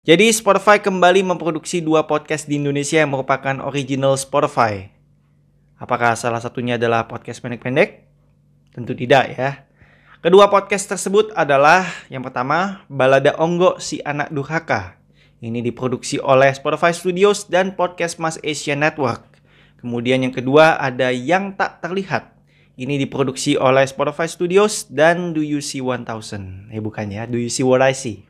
Jadi Spotify kembali memproduksi dua podcast di Indonesia yang merupakan original Spotify. Apakah salah satunya adalah podcast pendek-pendek? Tentu tidak ya. Kedua podcast tersebut adalah yang pertama Balada Onggo Si Anak Durhaka. Ini diproduksi oleh Spotify Studios dan Podcast Mas Asia Network. Kemudian yang kedua ada Yang Tak Terlihat. Ini diproduksi oleh Spotify Studios dan Do You See 1000. Eh bukan ya, Do You See What I See.